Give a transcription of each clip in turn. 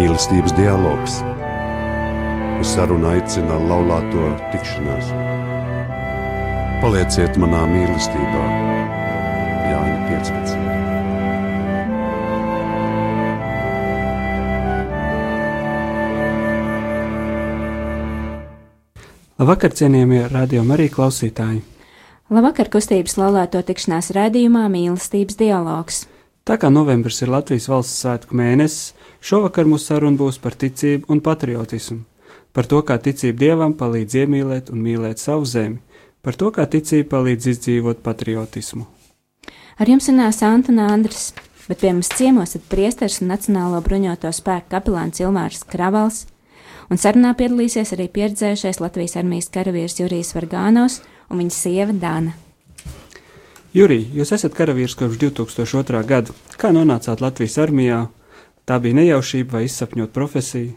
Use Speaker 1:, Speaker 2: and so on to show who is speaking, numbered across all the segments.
Speaker 1: mīlestības dialogs. Uz sarunu aicina laulāto tikšanās. Palieciet manā mīlestībā, Jāņa 15.
Speaker 2: Labvakar, cienījamie radio arī klausītāji!
Speaker 3: Labvakar, kustības laulāto tikšanās raidījumā mīlestības dialogs.
Speaker 2: Tā kā novembris ir Latvijas valsts svētku mēnesis, šovakar mūsu saruna būs par ticību un patriotismu, par to, kā ticība dievam palīdz iemīlēt un mīlēt savu zemi, par to, kā ticība palīdz izdzīvot patriotismu.
Speaker 3: Ar jums runās Antona Andris, bet pie mums ciemos ir priesteris un Nacionālo bruņoto spēku kapelāns Ilmārs Kravals, un sarunā piedalīsies arī pieredzējušais Latvijas armijas karavīrs Jurijs Vargānos un viņa sieva Dāna.
Speaker 2: Jurij, jūs esat karavīrs kopš 2002. gada. Kā nonācāt Latvijas armijā? Tā bija nejaušība vai izsapņot profesiju?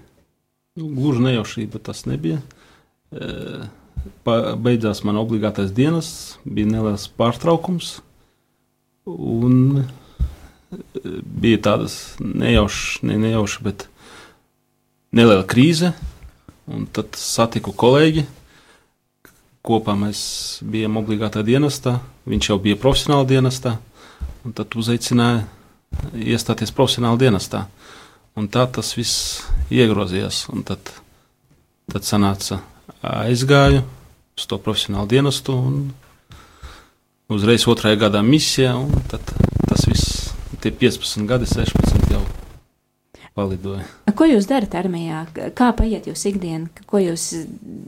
Speaker 4: Nu, gluži nejaušība tas nebija. E, beidzās man obligātais dienas, bija neliels pārtraukums. Un e, bija tādas nejaušas, ne nejaušas, bet neliela krīze. Un tad satiku kolēģi, kopā mēs bijām obligātā dienestā, viņš jau bija profesionāla dienestā, un tad uzaicināja iestāties profesionāla dienestā. Un tā tas viss iegrozījās, un tad, tad sanāca aizgāju uz to profesionālu dienestu, un uzreiz otrajā gadā misijā, un tad tas viss, tie 15 gadi, 16 jau palidoja.
Speaker 3: Ko jūs darat armijā? Kā paiet jūs ikdiena? Ko jūs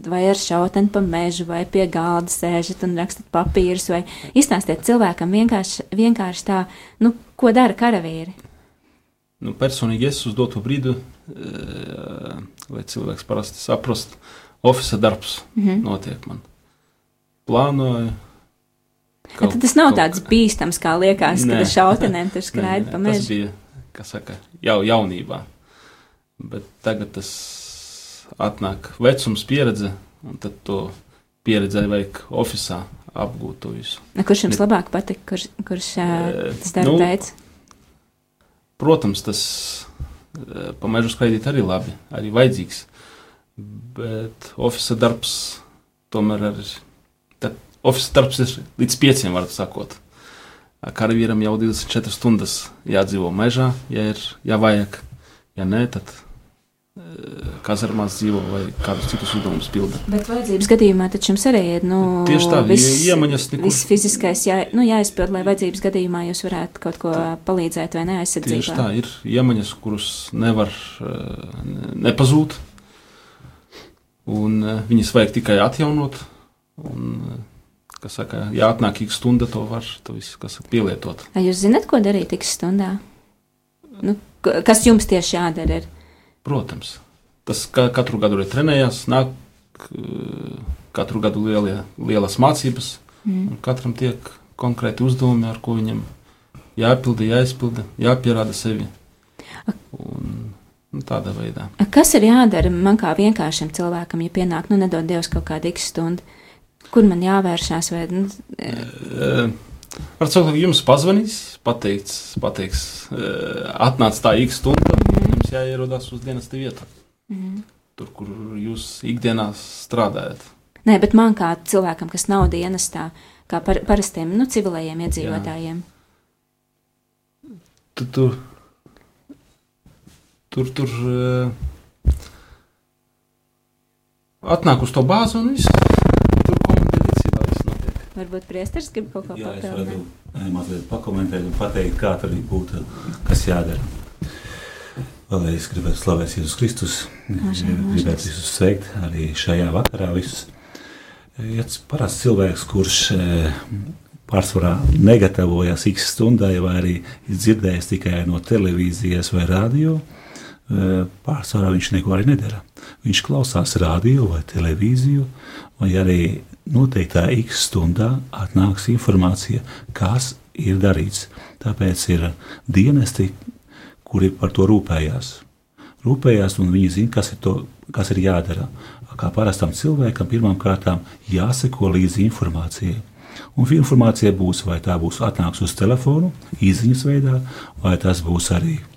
Speaker 3: vai ar šauteni pa mežu, vai pie galda sēžat un rakstat papīrus, vai izstāstiet cilvēkam vienkārši, vienkārši tā, nu, ko dara karavīri?
Speaker 4: Nu, personīgi es uz doto brīdi, eh, lai cilvēks parasti saprast, ofisa darbs mm -hmm. notiek man. Plānoju.
Speaker 3: Kaut, tad tas nav tāds kā... bīstams, kā liekas, kad ar šautenēm tur skraida pa mežu.
Speaker 4: Tas bija kas saka, jau jaunībā. Bet tagad tas atnāk vecums, pieredze, un tad to pieredzēju vajag oficiālā apgūt to visu.
Speaker 3: Na, kurš jums Bet, labāk patīk, kurš, kurš e, tas darba nu, veids?
Speaker 4: Protams, tas pa mežu skraidīt arī labi, arī vajadzīgs. Bet oficiālā darbs tomēr ir. Oficiālā darbs ir līdz pieciem, var sakot karavīram jau 24 stundas jādzīvo mežā, ja ir ja vajag. Ja nē, tad kazarmās dzīvo vai kādus citus uzdevumus pilda.
Speaker 3: Bet vajadzības gadījumā taču jums arī ir nu,
Speaker 4: tieši tā, viss, iemaņas nekur.
Speaker 3: Viss fiziskais jā, nu, jāizpild, lai vajadzības gadījumā jūs varētu kaut ko palīdzēt vai neaizsardzībā.
Speaker 4: Tieši tā, ir iemaņas, kuras nevar nepazūt, un viņas vajag tikai atjaunot. Un, kas saka, ja atnāk ik stunda, to var to visu, saka, pielietot.
Speaker 3: Vai jūs zinat, ko darīt ik stundā? Nu, kas jums tieši jādara? Ir?
Speaker 4: Protams. Tas ka, katru gadu ir trenējās, nāk katru gadu lielie, lielas mācības, mm. un katram tiek konkrēti uzdevumi, ar ko viņam jāpilda, jāizpilda, jāpierāda sevi. Un, nu, tādā veidā.
Speaker 3: Kas ir jādara man kā vienkāršam cilvēkam, ja pienāk, nu, nedod Dievs kaut kādu x stundu? Kur man jāvēršās? Vai, nu,
Speaker 4: Ar cilvēku jums pazvanīs, pateiks, pateiks atnāc tā īsta stunda, mm. jums jāierodās uz dienas vietu. Mm. Tur, kur jūs ikdienā strādājat.
Speaker 3: Nē, bet man kā cilvēkam, kas nav dienestā, kā par, parastiem nu, civilējiem iedzīvotājiem.
Speaker 4: Tur, tur, tur, tur uh, atnāk uz to bāzi un viss.
Speaker 3: Varbūt priesteris grib kaut ko pateikt. Jā, es varu
Speaker 5: eh, mazliet pakomentēt un pateikt, kā tur būtu, kas jādara. Vēlreiz gribētu slavēt Jēzus Kristus. Gribētu visus sveikt arī šajā vakarā. Visus. Ja parasts cilvēks, kurš eh, pārsvarā negatavojas x stundai, vai arī dzirdējis tikai no televīzijas vai radio, pārsvarā viņš neko arī nedara. Viņš klausās radio vai televīziju, vai arī noteiktā x stundā atnāks informācija, kas ir darīts. Tāpēc ir dienesti, kuri par to rūpējās. Rūpējās, un viņi zina, kas ir, to, kas ir jādara. Kā parastam cilvēkam, pirmām kārtām jāseko līdzi informācijai. Un informācija būs, vai tā būs atnāks uz telefonu, īsiņas veidā, vai tas būs arī e,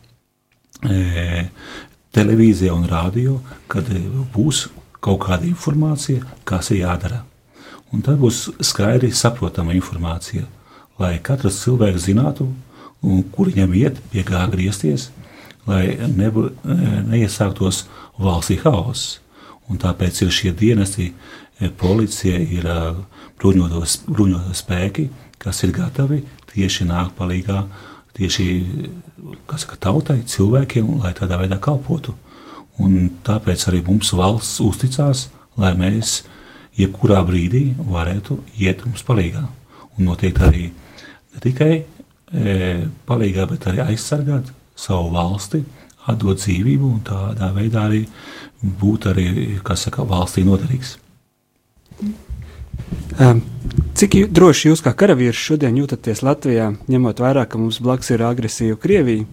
Speaker 5: televīzijā un rādio, kad eh, būs kaut kāda informācija, kas ir jādara. Un tad būs skaidri saprotama informācija, lai katrs cilvēks zinātu, kur viņam iet, pie kā griezties, lai nebū, neiesāktos valstī haoss. Tāpēc ir šie dienesti, policija, ir bruņotos, bruņotos spēki, kas ir gatavi tieši nākt palīgā tieši saka, tautai, cilvēkiem, lai tādā veidā kalpotu. Un tāpēc arī mums valsts uzticās, lai mēs jebkurā brīdī varētu iet mums palīgā. Un noteikti arī ne tikai e, palīgā, bet arī aizsargāt savu valsti, atdot dzīvību un tādā veidā arī būt arī, kas saka, valstī noderīgs.
Speaker 2: Um, cik droši jūs kā karavīrs šodien jūtaties Latvijā, ņemot vērā, ka mums blakus ir agresīva Krievija?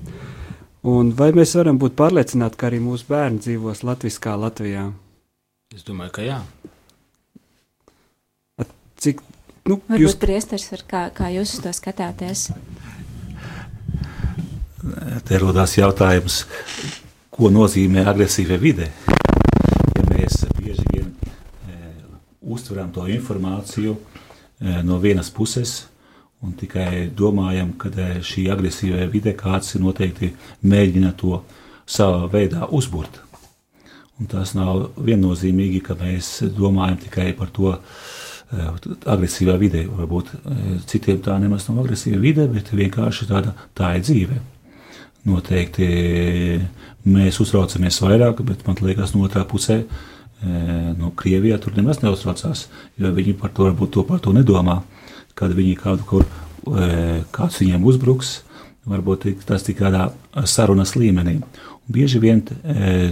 Speaker 2: Un vai mēs varam būt pārliecināti, ka arī mūsu bērni dzīvos latviskā Latvijā?
Speaker 4: Es domāju, ka jā.
Speaker 2: Cik, nu,
Speaker 3: Varbūt jūs... priesteris, kā, kā jūs uz to skatāties?
Speaker 5: Te rodās jautājums, ko nozīmē agresīva vide? Ja mēs bieži vien e, uztveram to informāciju e, no vienas puses un tikai domājam, ka e, šī agresīvā vide kāds noteikti mēģina to savā veidā uzburt. Un tas nav viennozīmīgi, ka mēs domājam tikai par to e, agresīvā vidē. Varbūt citiem tā nemaz nav agresīva vide, bet vienkārši tāda tā ir dzīve noteikti mēs uztraucamies vairāk, bet man liekas, no otrā pusē, no Krievijā tur nemaz neuztraucās, jo viņi par to varbūt to par to nedomā, kad viņi kādu kur, kāds viņiem uzbruks, varbūt tas tik kādā sarunas līmenī. Un bieži vien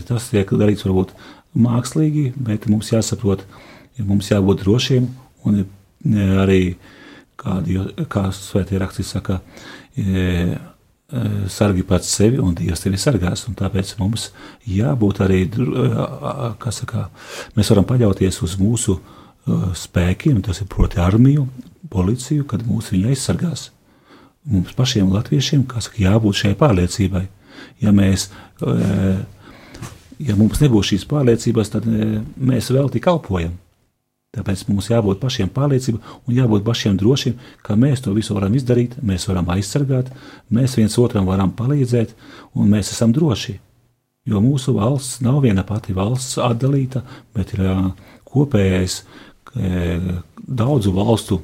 Speaker 5: tas tiek darīts varbūt mākslīgi, bet mums jāsaprot, mums jābūt drošiem un arī, kādi, kā svētie raksti saka, sargi pats sevi, un Dievs tevi sargās. Tāpēc mums jābūt arī, kas saka, mēs varam paļauties uz mūsu uh, spēkiem, tas ir proti armiju, policiju, kad mūs viņi aizsargās. Mums pašiem latviešiem, kas saka, jābūt šai pārliecībai. Ja mēs, ja mums nebūs šīs pārliecības, tad mēs vēl tik kalpojam. Tāpēc mums jābūt pašiem pārliecībā un jābūt pašiem drošiem, ka mēs to visu varam izdarīt, mēs varam aizsargāt, mēs viens otram varam palīdzēt, un mēs esam droši. Jo mūsu valsts nav viena pati valsts atdalīta, bet ir kopējais daudzu valstu,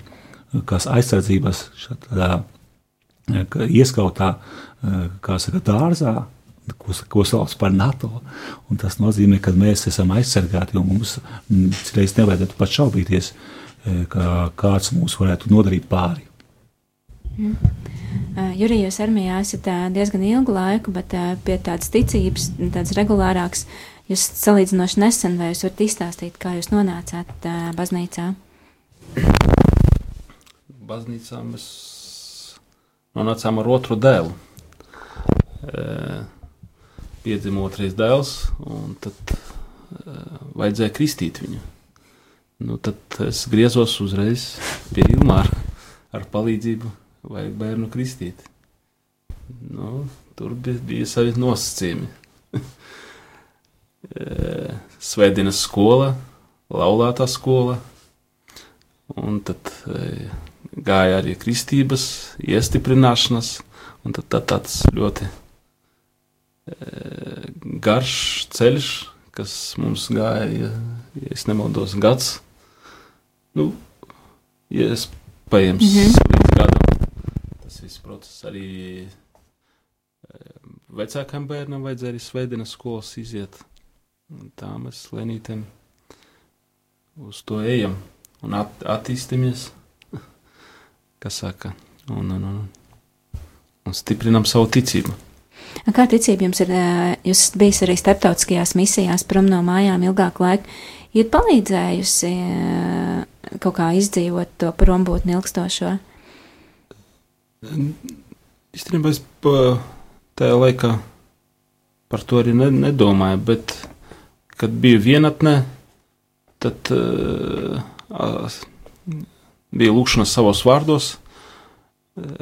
Speaker 5: kas aizsardzības šādā ieskautā, kā saka, dārzā, ko, ko sauc par NATO. Un tas nozīmē, ka mēs esam aizsargāti, un mums citreiz nevajadzētu pat šaubīties, e, ka kāds mūs varētu nodarīt pāri.
Speaker 3: Mm. Uh, Jurija, jūs armijā esat uh, diezgan ilgu laiku, bet pie tādas ticības, tādas regulārākas, jūs salīdzinoši nesen, vai jūs varat izstāstīt, kā jūs nonācāt baznīcā?
Speaker 4: Baznīcā mēs nonācām ar otru dēlu. Uh, piedzima otrais dēls, un tad uh, vajadzēja kristīt viņu. Nu, tad es griezos uzreiz pie Ilmāra ar palīdzību, vajag bērnu kristīt. Nu, tur bija, bija savi nosacījumi. Eh, Svētdienas skola, laulātā skola, un tad e, gāja arī kristības, iestiprināšanas, un tad tā, tāds ļoti garš ceļš, kas mums gāja, ja es nemaldos, gads. Nu, iespējams, mm -hmm. līdz gadam. Tas viss process arī vecākam bērnam vajadzēja arī svētdienas skolas iziet. Un tā mēs lēnītēm uz to ejam un at attīstamies, kas saka, un, un, un, un stiprinam savu ticību.
Speaker 3: Kā ticība jums ir, jūs esat bijis arī starptautiskajās misijās, prom no mājām ilgāku laiku, ir palīdzējusi kaut kā izdzīvot to prombūtni ilgstošo?
Speaker 4: Īstenībā es tajā laikā par to arī ne, nedomāju, bet, kad biju vienatnē, tad uh, bija lūkšanas savos vārdos,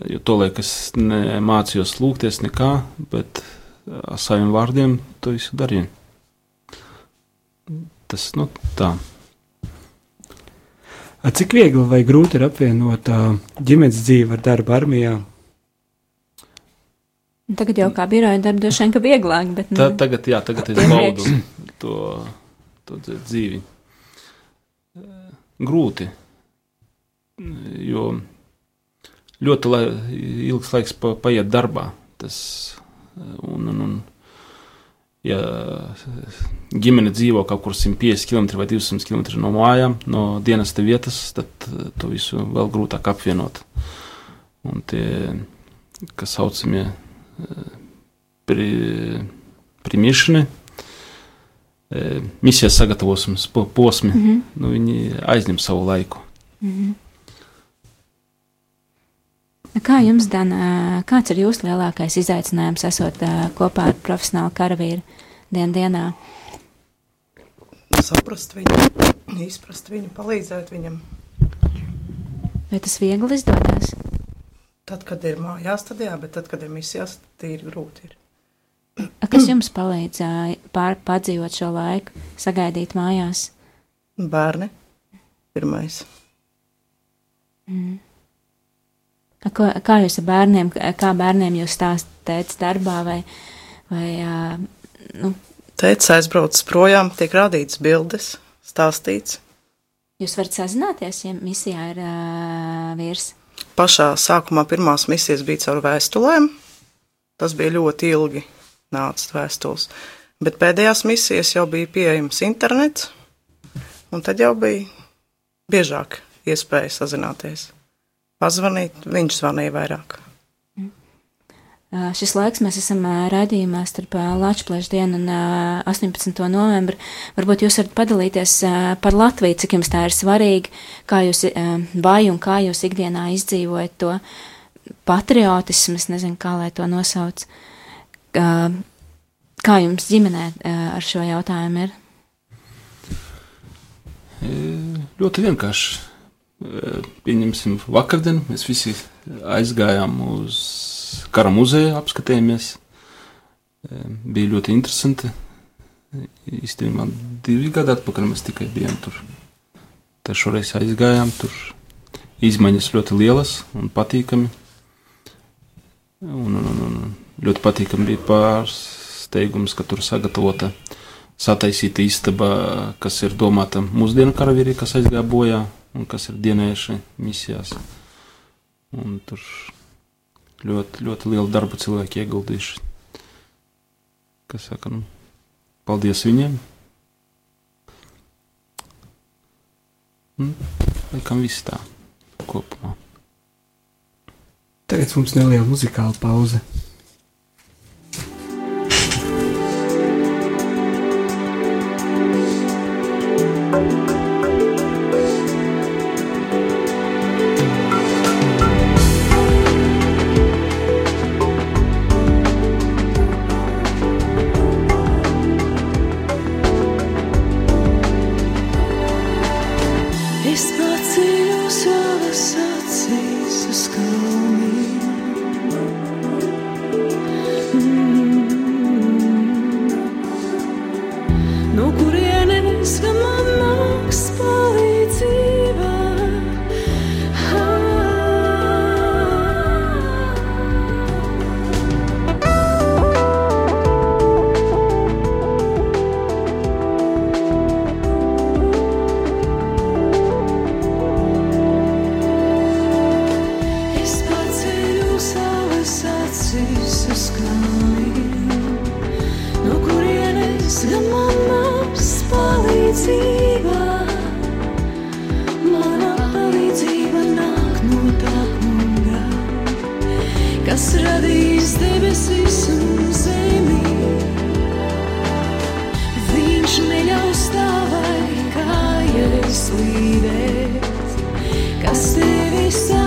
Speaker 4: Jo tolaik es nemācījos lūgties nekā, bet ar saviem vārdiem to visu darīju. Tas nu, tā.
Speaker 2: A, cik viegli vai grūti ir apvienot uh, ģimenes dzīvi ar darbu armijā?
Speaker 3: Tagad jau kā biroja darba droši vien, ka vieglāk, bet
Speaker 4: Tā,
Speaker 3: nu,
Speaker 4: tagad, jā, tagad es baudu to, to dz- dzīvi. Eh, Grūti, jo ļoti lai, ilgs laiks pa, paiet darbā. Tas, eh, un, un, un, ja ģimene dzīvo kaut kur 150 km vai 200 km no mājām, no dienesta vietas, tad eh, to visu vēl grūtāk apvienot. Un tie, kas saucamie pri, primīšana, misijas sagatavošanas po- posmi, mm -hmm. nu, viņi aizņem savu laiku.
Speaker 3: Kā jums, Dana, kāds ir jūsu lielākais izaicinājums esot kopā ar profesionālu karavīru dien dienā?
Speaker 6: saprast viņu, izprast viņu, palīdzēt viņam.
Speaker 3: Vai tas viegli izdodas?
Speaker 6: Tad, kad ir mājās, tad jā, bet tad, kad ir misijās, tad ir grūti. Ir.
Speaker 3: Kas jums palīdzēja pār, padzīvot šo laiku, sagaidīt mājās?
Speaker 6: Bērni pirmais.
Speaker 3: A, Ko, kā jūs ar bērniem, kā bērniem jūs stāstāt darbā vai, vai nu,
Speaker 6: Teicis aizbraucis projām, tiek rādīts bildes, stāstīts.
Speaker 3: jūs varat sazināties, ja misijā ir uh, vīrs?
Speaker 6: Pašā sākumā pirmās misijas bija caur vēstulēm. Tas bija ļoti ilgi nācis vēstules. Bet pēdējās misijas jau bija pieejams internets, un tad jau bija biežāk iespēja sazināties. Pazvanīt, viņš zvanīja vairāk.
Speaker 3: Uh, Šis laiks mēs esam raidījumā starp Latvijas dienu un uh, 18. novembri. Varbūt jūs varat padalīties par Latviju, cik jums tā ir svarīga, kā jūs, vai un kā jūs ikdienā izdzīvojat to patriotismu, es nezinu, kā lai to nosauc. Kā jums ģimenē ar šo jautājumu ir?
Speaker 4: Ļoti vienkārši. Pieņemsim, vakardien mēs visi aizgājām uz kara muzeju, apskatījāmies. Bija ļoti interesanti. Īstenībā divi gadi atpakaļ mēs tikai bijām tur. Tad šoreiz aizgājām tur. Izmaiņas ļoti lielas un patīkami. Un, un, un, un ļoti patīkami bija pārsteigums, ka tur sagatavota sataisīta istaba, kas ir domāta mūsdienu karavīriem, kas aizgāja bojā un kas ir dienējuši misijās. Un tur ļoti, ļoti lielu darbu cilvēki ieguldījuši. Kas saka, nu, paldies viņiem. Un, laikam viss tā kopumā.
Speaker 2: Tagad mums neliela muzikāla pauze.
Speaker 7: Kas radīs debesis un zemi. Viņš neļaus tavai kājai slīdēt, kas tevi sargā,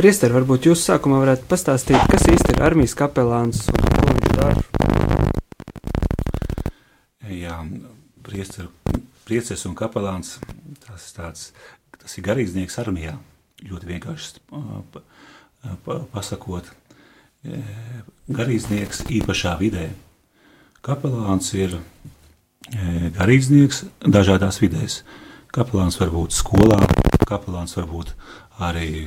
Speaker 2: Priester, varbūt jūs sākumā varētu pastāstīt, kas īsti ir armijas kapelāns un ko viņš dara?
Speaker 5: Jā, priester, prieces un kapelāns, tas, tāds, tas ir garīdznieks armijā. Ļoti vienkārši pa- pa- pasakot, garīdznieks īpašā vidē. Kapelāns ir garīdznieks dažādās vidēs. Kapelāns var būt skolā, kapelāns var būt arī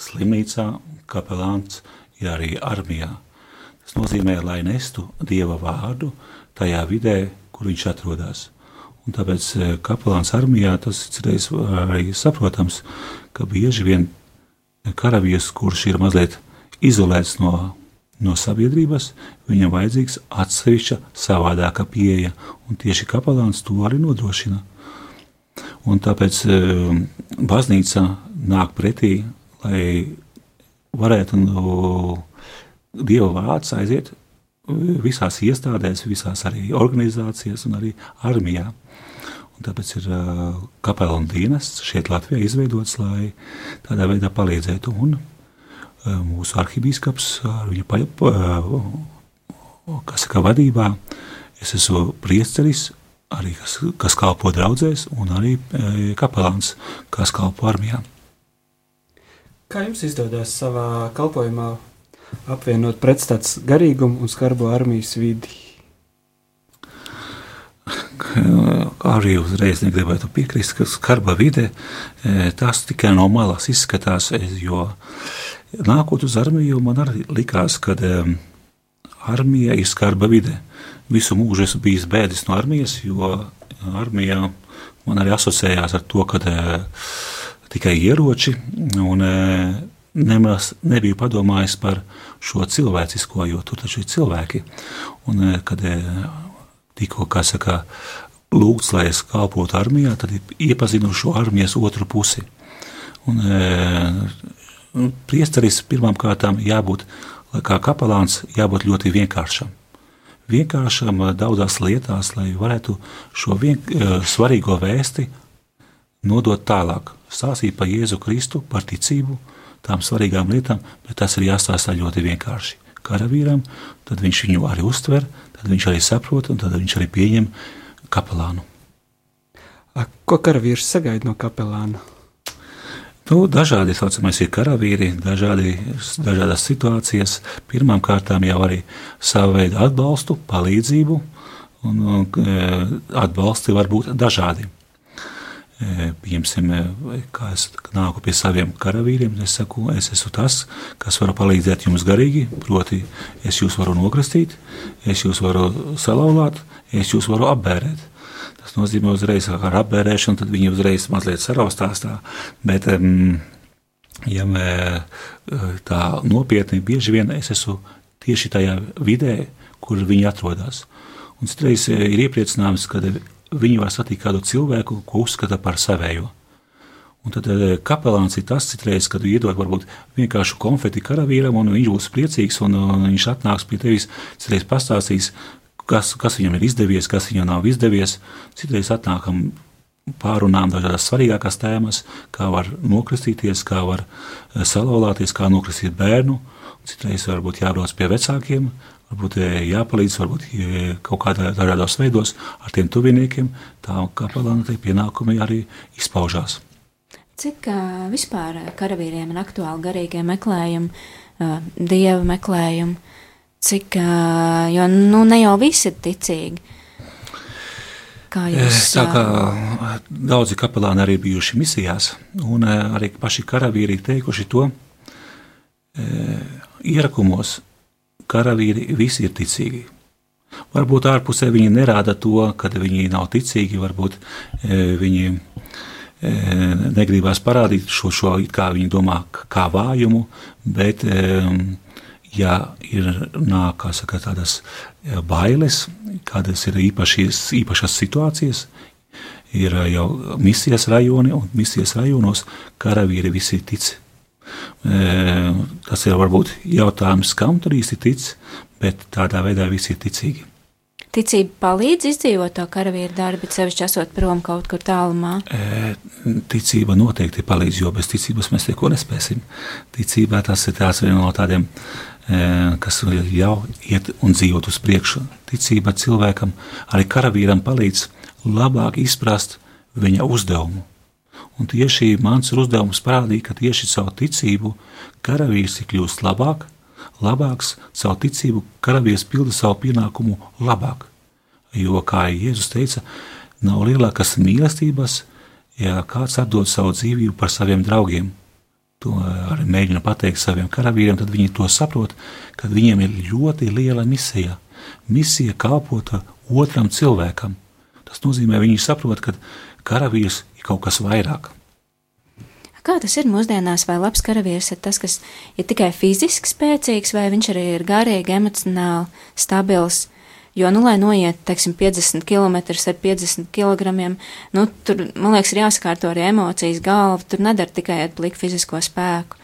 Speaker 5: slimnīcā, kapelāns ir arī armijā. Tas nozīmē, lai nestu dieva vārdu tajā vidē, kur viņš atrodas. Un tāpēc e, kapelāns armijā tas ir arī saprotams, ka bieži vien karavīrs, kurš ir mazliet izolēts no, no sabiedrības, viņam vajadzīgs atsevišķa savādāka pieeja, un tieši kapelāns to arī nodrošina. Un tāpēc e, baznīca nāk pretī, lai varētu no Dieva vārds aiziet visās iestādēs, visās arī organizācijās un arī armijā. Un tāpēc ir uh, kapelāna dienests šeit Latvijā izveidots, lai tādā veidā palīdzētu. Un uh, mūsu arhibīskaps ar viņa pa, uh, kas saka, vadībā, es esmu priesteris, arī kas, kas kalpo draudzēs, un arī uh, kapelāns, kas kalpo armijā.
Speaker 2: Kā jums izdodas savā kalpošanā apvienot pretstats garīgumu un skarbo armijas vidi?
Speaker 5: arī uzreiz negribētu piekrist, ka skarba vide e, tas tikai no malas izskatās. es- Jo nākot uz armiju, man arī likās, ka armija ir skarba vide. Visu mūžu esmu bijis bēdis no armijas, jo armija man arī asociējās ar to, ka e, tikai ieroči un e, nemaz nebiju padomājis par šo cilvēcisko, jo tur taču ir cilvēki. Un, e, kad tikko, kā saka, lūgts, lai es kalpotu armijā, tad iepazinu šo armijas otru pusi. Un, priesteris pirmām kārtām jābūt, kā kapelāns, jābūt ļoti vienkāršam. Vienkāršam e, daudzās lietās, lai varētu šo vien, e, svarīgo vēsti nodot tālāk. Stāstīt par Jēzu Kristu, par ticību, tām svarīgām lietām, bet tas ir jāstāstā ļoti vienkārši. Karavīram, tad viņš viņu arī uztver, tad viņš arī saprot, un tad viņš arī pieņem kapelānu.
Speaker 2: Ko karavīrs sagaida no kapelāna?
Speaker 5: Nu, dažādi saucamais ir karavīri, dažādi, dažādas situācijas. Pirmkārt, jau arī savu veidu atbalstu, palīdzību, un, un e, atbalsti var būt dažādi. E, Piemēram, e, kā es nāku pie saviem karavīriem, es saku, es esmu tas, kas var palīdzēt jums garīgi, proti, es jūs varu nokrastīt, es jūs varu salauzāt, es jūs varu apbērēt. Tas nozīmē uzreiz ar apbērēšanu, tad viņi uzreiz mazliet saraustās tā. Bet, um, ja mē, tā nopietni, bieži vien es esmu tieši tajā vidē, kur viņi atrodas. Un citreiz ir iepriecinājums, kad viņi var satikt kādu cilvēku, ko uzskata par savējo. Un tad kapelāns ir tas, citreiz, kad iedod varbūt vienkāršu konfeti karavīram, un viņš būs priecīgs, un, un viņš atnāks pie tevis, citreiz pastāstīs, kas, kas viņam ir izdevies, kas viņam nav izdevies. Citreiz atnākam pārunām dažādas svarīgākās tēmas, kā var nokristīties, kā var eh, salauzties, kā nokristīt bērnu. Citreiz varbūt jābrauc pie vecākiem, varbūt eh, jāpalīdz, varbūt eh, kaut kādā dažādos veidos ar tiem tuviniekiem. Tā kā pelnāta pienākumi arī izpaužās.
Speaker 3: Cik vispār karavīriem ir aktuāli garīgie meklējumi, dieva meklējumi? Cik, jo nu, ne jau visi ir ticīgi. Kā jūs
Speaker 5: Tā kā daudzi kapelāni arī bijuši misijās, un arī paši karavīri teikuši to, ierakumos karavīri visi ir ticīgi. Varbūt ārpusē viņi nerāda to, ka viņi nav ticīgi, varbūt viņi negribās parādīt šo, šo kā viņi domā, kā vājumu, bet ja ir nāk, saka, tādas bailes, kādas ir īpašas, īpašas situācijas, ir jau misijas rajoni, un misijas rajonos karavīri visi tic. Tas ir varbūt jautājums, kam tur īsti tic, bet tādā veidā visi ir ticīgi.
Speaker 3: Ticība palīdz izdzīvot to karavīru darbu, sevišķi esot prom kaut kur tālumā.
Speaker 5: Ticība noteikti palīdz, jo bez ticības mēs neko nespēsim. Ticībā tas ir viens no tādiem kas jau iet un dzīvot uz priekšu. Ticība cilvēkam, arī karavīram palīdz labāk izprast viņa uzdevumu. Un tieši mans uzdevums parādīja, ka tieši caur ticību karavīrs ir kļūst labāk, labāks, caur ticību karavīrs pilda savu pienākumu labāk. Jo, kā Jēzus teica, nav lielākas mīlestības, ja kāds atdod savu dzīvību par saviem draugiem to arī mēģina pateikt saviem karavīriem, tad viņi to saprot, ka viņiem ir ļoti liela misija. Misija kalpot otram cilvēkam. Tas nozīmē, viņi saprot, ka karavīrs ir kaut kas vairāk.
Speaker 3: Kā tas ir mūsdienās, vai labs karavīrs ir tas, kas ir tikai fiziski spēcīgs, vai viņš arī ir garīgi, emocionāli stabils? Jo, nu, lai noiet, teiksim, 50 km ar 50 kg, nu, tur, man liekas, ir jāsakārto arī emocijas, galva. Tur nedara tikai ar pliku fizisko spēku.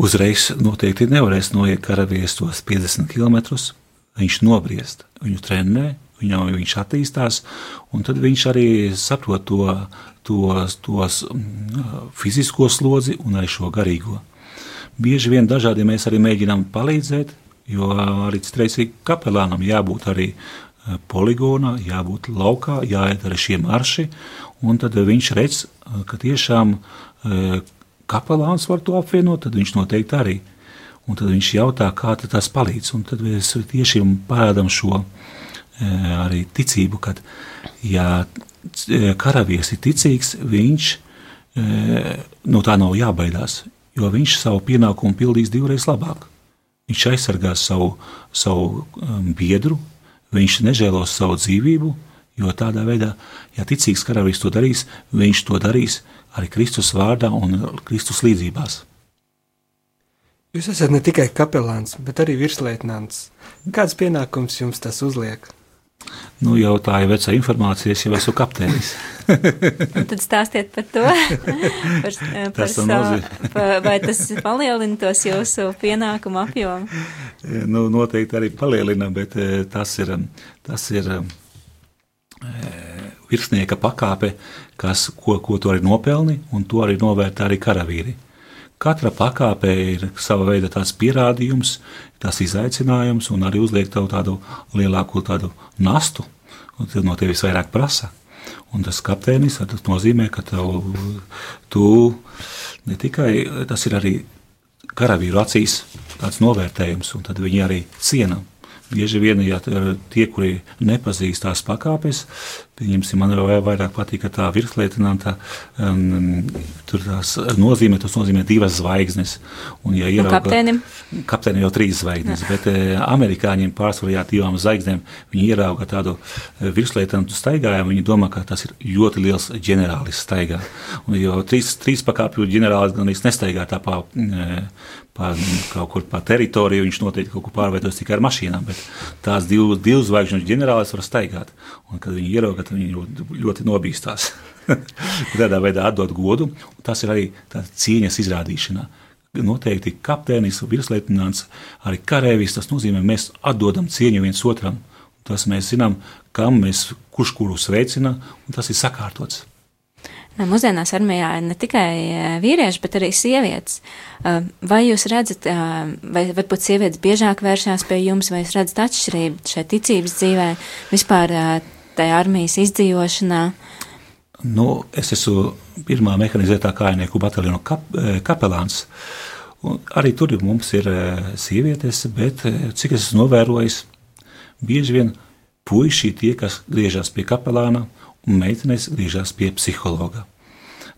Speaker 5: Uzreiz noteikti nevarēs noiet karavīrs tos 50 km. Viņš nobriest, viņu trenē, viņam, viņš attīstās, un tad viņš arī saprot to, tos, tos mm, fizisko slodzi un arī šo garīgo. Bieži vien dažādi mēs arī mēģinām palīdzēt, Jo arī citreiz kapelānam jābūt arī poligonā, jābūt laukā, jāiet arī šie marši, un tad viņš redz, ka tiešām kapelāns var to apvienot, tad viņš noteikti arī. Un tad viņš jautā, kā tas palīdz. Un tad mēs tieši parādām šo arī ticību, ka, ja karavīrs ir ticīgs, viņš no tā nav jābaidās, jo viņš savu pienākumu pildīs divreiz labāk. Viņš aizsargās savu, savu um, biedru, viņš nežēlos savu dzīvību, jo tādā veidā, ja ticīgs karavīrs to darīs, viņš to darīs arī Kristus vārdā un Kristus līdzībās.
Speaker 2: Jūs esat ne tikai kapelāns, bet arī virsleitnants. Kāds pienākums jums tas uzliek?
Speaker 5: Nu, jau tā ir vecā informācija, es jau esmu kapteinis.
Speaker 3: tad stāstiet par to. par, par savu, par, vai tas palielina tos jūsu pienākumu apjomu?
Speaker 5: Nu, noteikti arī palielina, bet eh, tas ir, tas ir eh, virsnieka pakāpe, kas, ko, ko tu arī nopelni, un to arī novērtē arī karavīri. Katra pakāpe ir sava veida tāds pierādījums, tas izaicinājums un arī uzliek tev tādu lielāku tādu nastu, un tad no tevis vairāk prasa. Un tas kapteinis tas nozīmē, ka tev, tu ne tikai tas ir arī karavīru acīs tāds novērtējums, un tad viņi arī ciena. Bieži vien, ja tie, kuri nepazīst tās pakāpes, Pieņemsim, man vēl vairāk patīk, tā virslietnanta um, tur tās nozīmē, tas nozīmē divas zvaigznes. Un, ja ierauga,
Speaker 3: kapteinim?
Speaker 5: Kapteinim jau trīs zvaigznes, Jā. bet uh, amerikāņiem pārsvarā divām zvaigznēm viņi ierauga tādu uh, virslietnantu staigājumu, viņi domā, ka tas ir ļoti liels ģenerālis staigā. Un, jo trīs, trīs pakāpju ģenerālis gan īsti nestaigā tā pa, uh, pa, kaut kur pa teritoriju, viņš noteikti kaut kur pārvietojas tikai ar mašīnām, bet tās divu, divu zvaigžņu ģenerālis var staigāt. Un, kad viņi ierauga, tad viņi ļoti, ļoti nobīstās. Tādā veidā atdot godu. Tas ir arī cieņas izrādīšana. Noteikti kapteinis, virsleitnants, arī karavīrs. Tas nozīmē, ka mēs atdodam cieņu viens otram. Tas mēs zinām, kam mēs, kurš kuru sveicina, un tas ir sakārtots.
Speaker 3: Mūsdienās armijā ir ne tikai vīrieši, bet arī sievietes. Vai jūs redzat, vai varbūt sievietes biežāk vēršās pie jums, vai jūs redzat atšķirību šai ticības dzīvē, vispār tajā armijas izdzīvošanā?
Speaker 5: Nu, es esmu pirmā mehanizētā kājnieku bataljona kap, eh, kapelāns. Un arī tur mums ir eh, sievietes, bet eh, cik es novērojis, bieži vien puiši tie, kas griežas pie kapelāna, un meitenes griežas pie psihologa.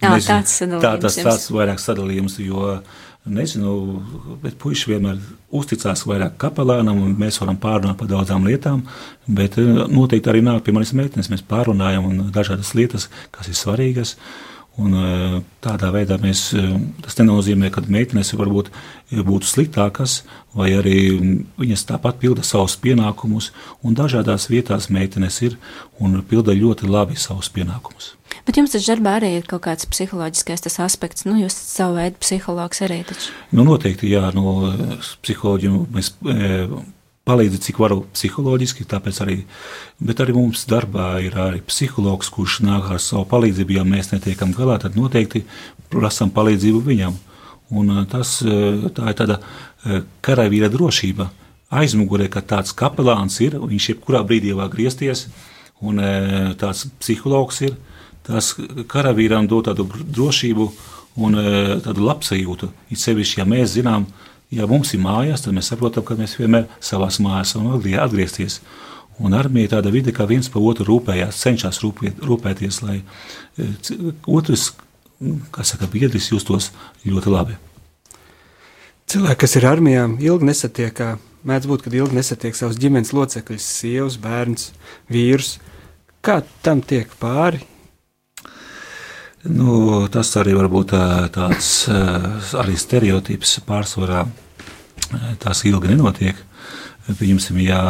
Speaker 3: Jā, Nezinu, tāds sadalījums.
Speaker 5: Tā, tas tāds vairāk sadalījums, jo uh, Nezinu, bet puikas vienmēr uzticās vairāk kapelānam, un mēs varam pārunāt par daudzām lietām. Bet eh, noteikti arī nāk pie manis meitenes. Mēs pārunājam dažādas lietas, kas ir svarīgas. Un, eh, tādā veidā mēs, eh, tas nenozīmē, ka meitenes varbūt būtu sliktākas, vai arī viņas tāpat pilda savus pienākumus. Un dažādās vietās meitenes ir un pilda ļoti labi savus pienākumus.
Speaker 3: Bet jums taču darbā arī ir kaut kāds psiholoģiskais aspekts. Nu, jūs esat savu veidu psihologs arī. Taču.
Speaker 5: Nu, noteikti, jā, no psiholoģiem mēs. E, palīdzi, cik varu psiholoģiski, tāpēc arī, arī mums darbā ir arī psihologs, kurš nāk ar savu palīdzību, ja mēs netiekam galā, tad noteikti prasam palīdzību viņam. Un e, tas, e, tā ir tāda e, karavīra drošība. Aizmugurē, ka tāds kapelāns ir, viņš jebkurā brīdī var griezties, un tāds psihologs ir, tas karavīram dod tādu drošību un tādu labsajūtu. It sevišķi, ja mēs zinām, ja mums ir mājās, tad mēs saprotam, ka mēs vienmēr savā mājās varam atgriezties. Un armija ir tāda vide, kā viens par otru rūpējās, cenšas rūpēt, rūpēties, lai e, otrs, kā saka, biedris justos ļoti labi.
Speaker 2: Cilvēki, kas ir armijā, ilgi nesatiek, mēdz būt, kad ilgi nesatiek savus ģimenes locekļus, sievas, bērns, vīrus. Kā tam tiek pāri,
Speaker 5: Nu, tas arī var būt tāds arī stereotips pārsvarā. Tas ilgi nenotiek. Pieņemsim, ja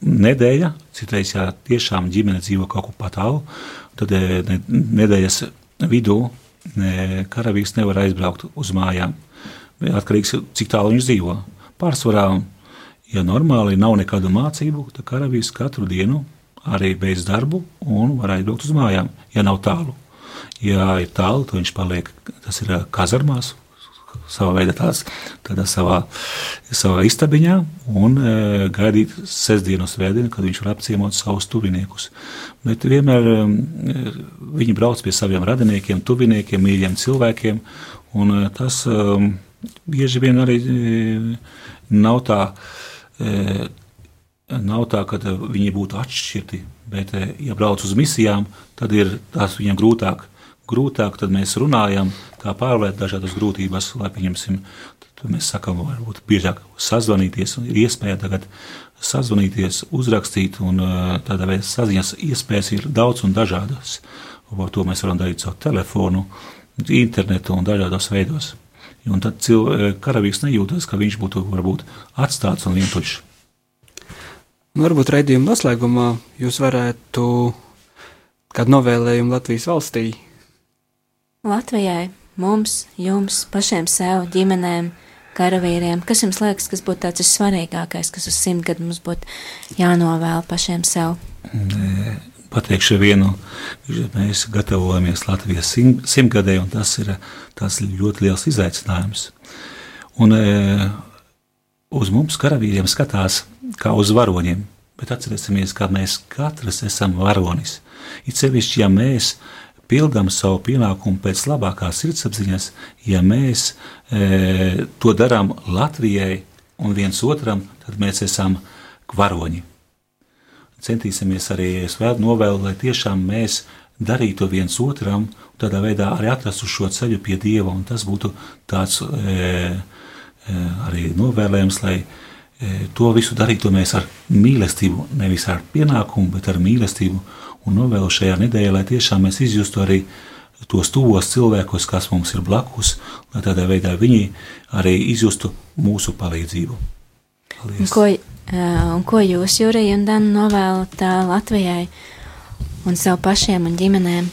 Speaker 5: nedēļa, citreiz, ja tiešām ģimene dzīvo kaut kur pat tālu, tad nedēļas vidū karavīrs nevar aizbraukt uz mājām. Atkarīgs no cik tālu viņš dzīvo. Pārsvarā, ja normāli nav nekādu mācību, tad karavīrs katru dienu arī beidz darbu un var aizbraukt uz mājām, ja nav tālu. Ja ir tālu, tad viņš paliek, tas ir kazarmās, savā veidā tās, tādā savā, savā istabiņā un e, gaidīt sestdienu, svētdienu, kad viņš var apciemot savus tuviniekus. Bet vienmēr e, viņi brauc pie saviem radiniekiem, tuviniekiem, mīļiem cilvēkiem, un e, tas e, bieži vien arī e, nav tā. E, Nav tā, ka viņi būtu atšķirti, bet, eh, ja brauc uz misijām, tad ir tās viņiem grūtāk. Grūtāk tad mēs runājam, kā pārvērt dažādas grūtības, lai pieņemsim. Tad mēs sakām, varbūt biežāk sazvanīties, un ir iespēja tagad sazvanīties, uzrakstīt, un eh, tādā veidā saziņas iespējas ir daudz un dažādas. Ar to mēs varam darīt caur telefonu, internetu un dažādos veidos. Un tad eh, karavīrs nejūtas, ka viņš būtu varbūt atstāts un vientuļš.
Speaker 2: Nu, varbūt raidījuma noslēgumā jūs varētu kādu novēlējumu Latvijas valstī.
Speaker 3: Latvijai, mums, jums, pašiem sev, ģimenēm, karavīriem, kas jums liekas, kas būtu tāds svarīgākais, kas uz simt gadu mums būtu jānovēl pašiem sev?
Speaker 5: pateikšu vienu, mēs gatavojamies Latvijas sim- simtgadē, un tas ir tas ļoti liels izaicinājums. Un e, uz mums karavīriem skatās kā uz varoņiem, bet atcerēsimies, ka mēs katrs esam varonis. It sevišķi, ja mēs pildām savu pienākumu pēc labākās sirdsapziņas, ja mēs e, to darām Latvijai un viens otram, tad mēs esam varoņi centīsimies arī vēl novēlēt, lai tiešām mēs darītu viens otram, un tādā veidā arī atrastu šo ceļu pie Dieva, un tas būtu tāds e, e, arī novēlējums, lai e, to visu darītu mēs ar mīlestību, nevis ar pienākumu, bet ar mīlestību, un novēlu šajā nedēļā, lai tiešām mēs izjustu arī tos tuvos cilvēkus, kas mums ir blakus, lai tādā veidā viņi arī izjustu mūsu palīdzību.
Speaker 3: Un
Speaker 5: Paldies!
Speaker 3: ko, ā, un ko jūs, Jurija un Dana, novēlat ā, Latvijai un sev pašiem un ģimenēm?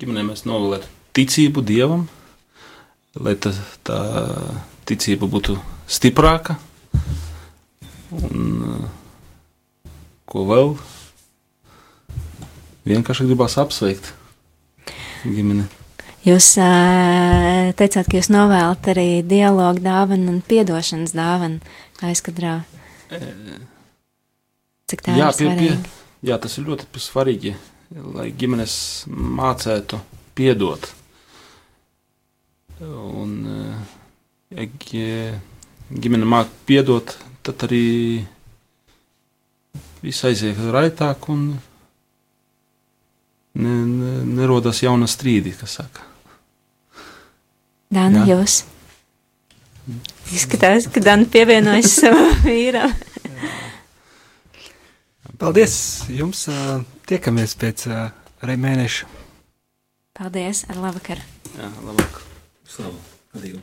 Speaker 4: ģimenē mēs novēlētu ticību dievam, lai tā, tā ticība būtu stiprāka. Un, eh, ko vēl? Vienkārši gribās apsveikt ģimeni.
Speaker 3: Jūs ā, teicāt, ka jūs novēlat arī dialogu dāvanu un piedošanas dāvanu aizkadrā. Cik tā
Speaker 4: jā,
Speaker 3: ir svarīga?
Speaker 4: jā, tas ir ļoti svarīgi, lai ģimenes mācētu piedot. Un, eh, ja gi- ģimene māca piedot, tad arī viss aiziet raitāk un ne, ne, nerodas jauna strīdi, kas saka.
Speaker 3: Dana,
Speaker 4: Jā.
Speaker 3: jūs? Izskatās, ka Dana pievienojas savam vīram.
Speaker 2: Paldies jums! Tiekamies pēc arī mēneša.
Speaker 3: Paldies, ar labvakaru!
Speaker 4: Jā, labāk.
Speaker 5: Slavu Dievu!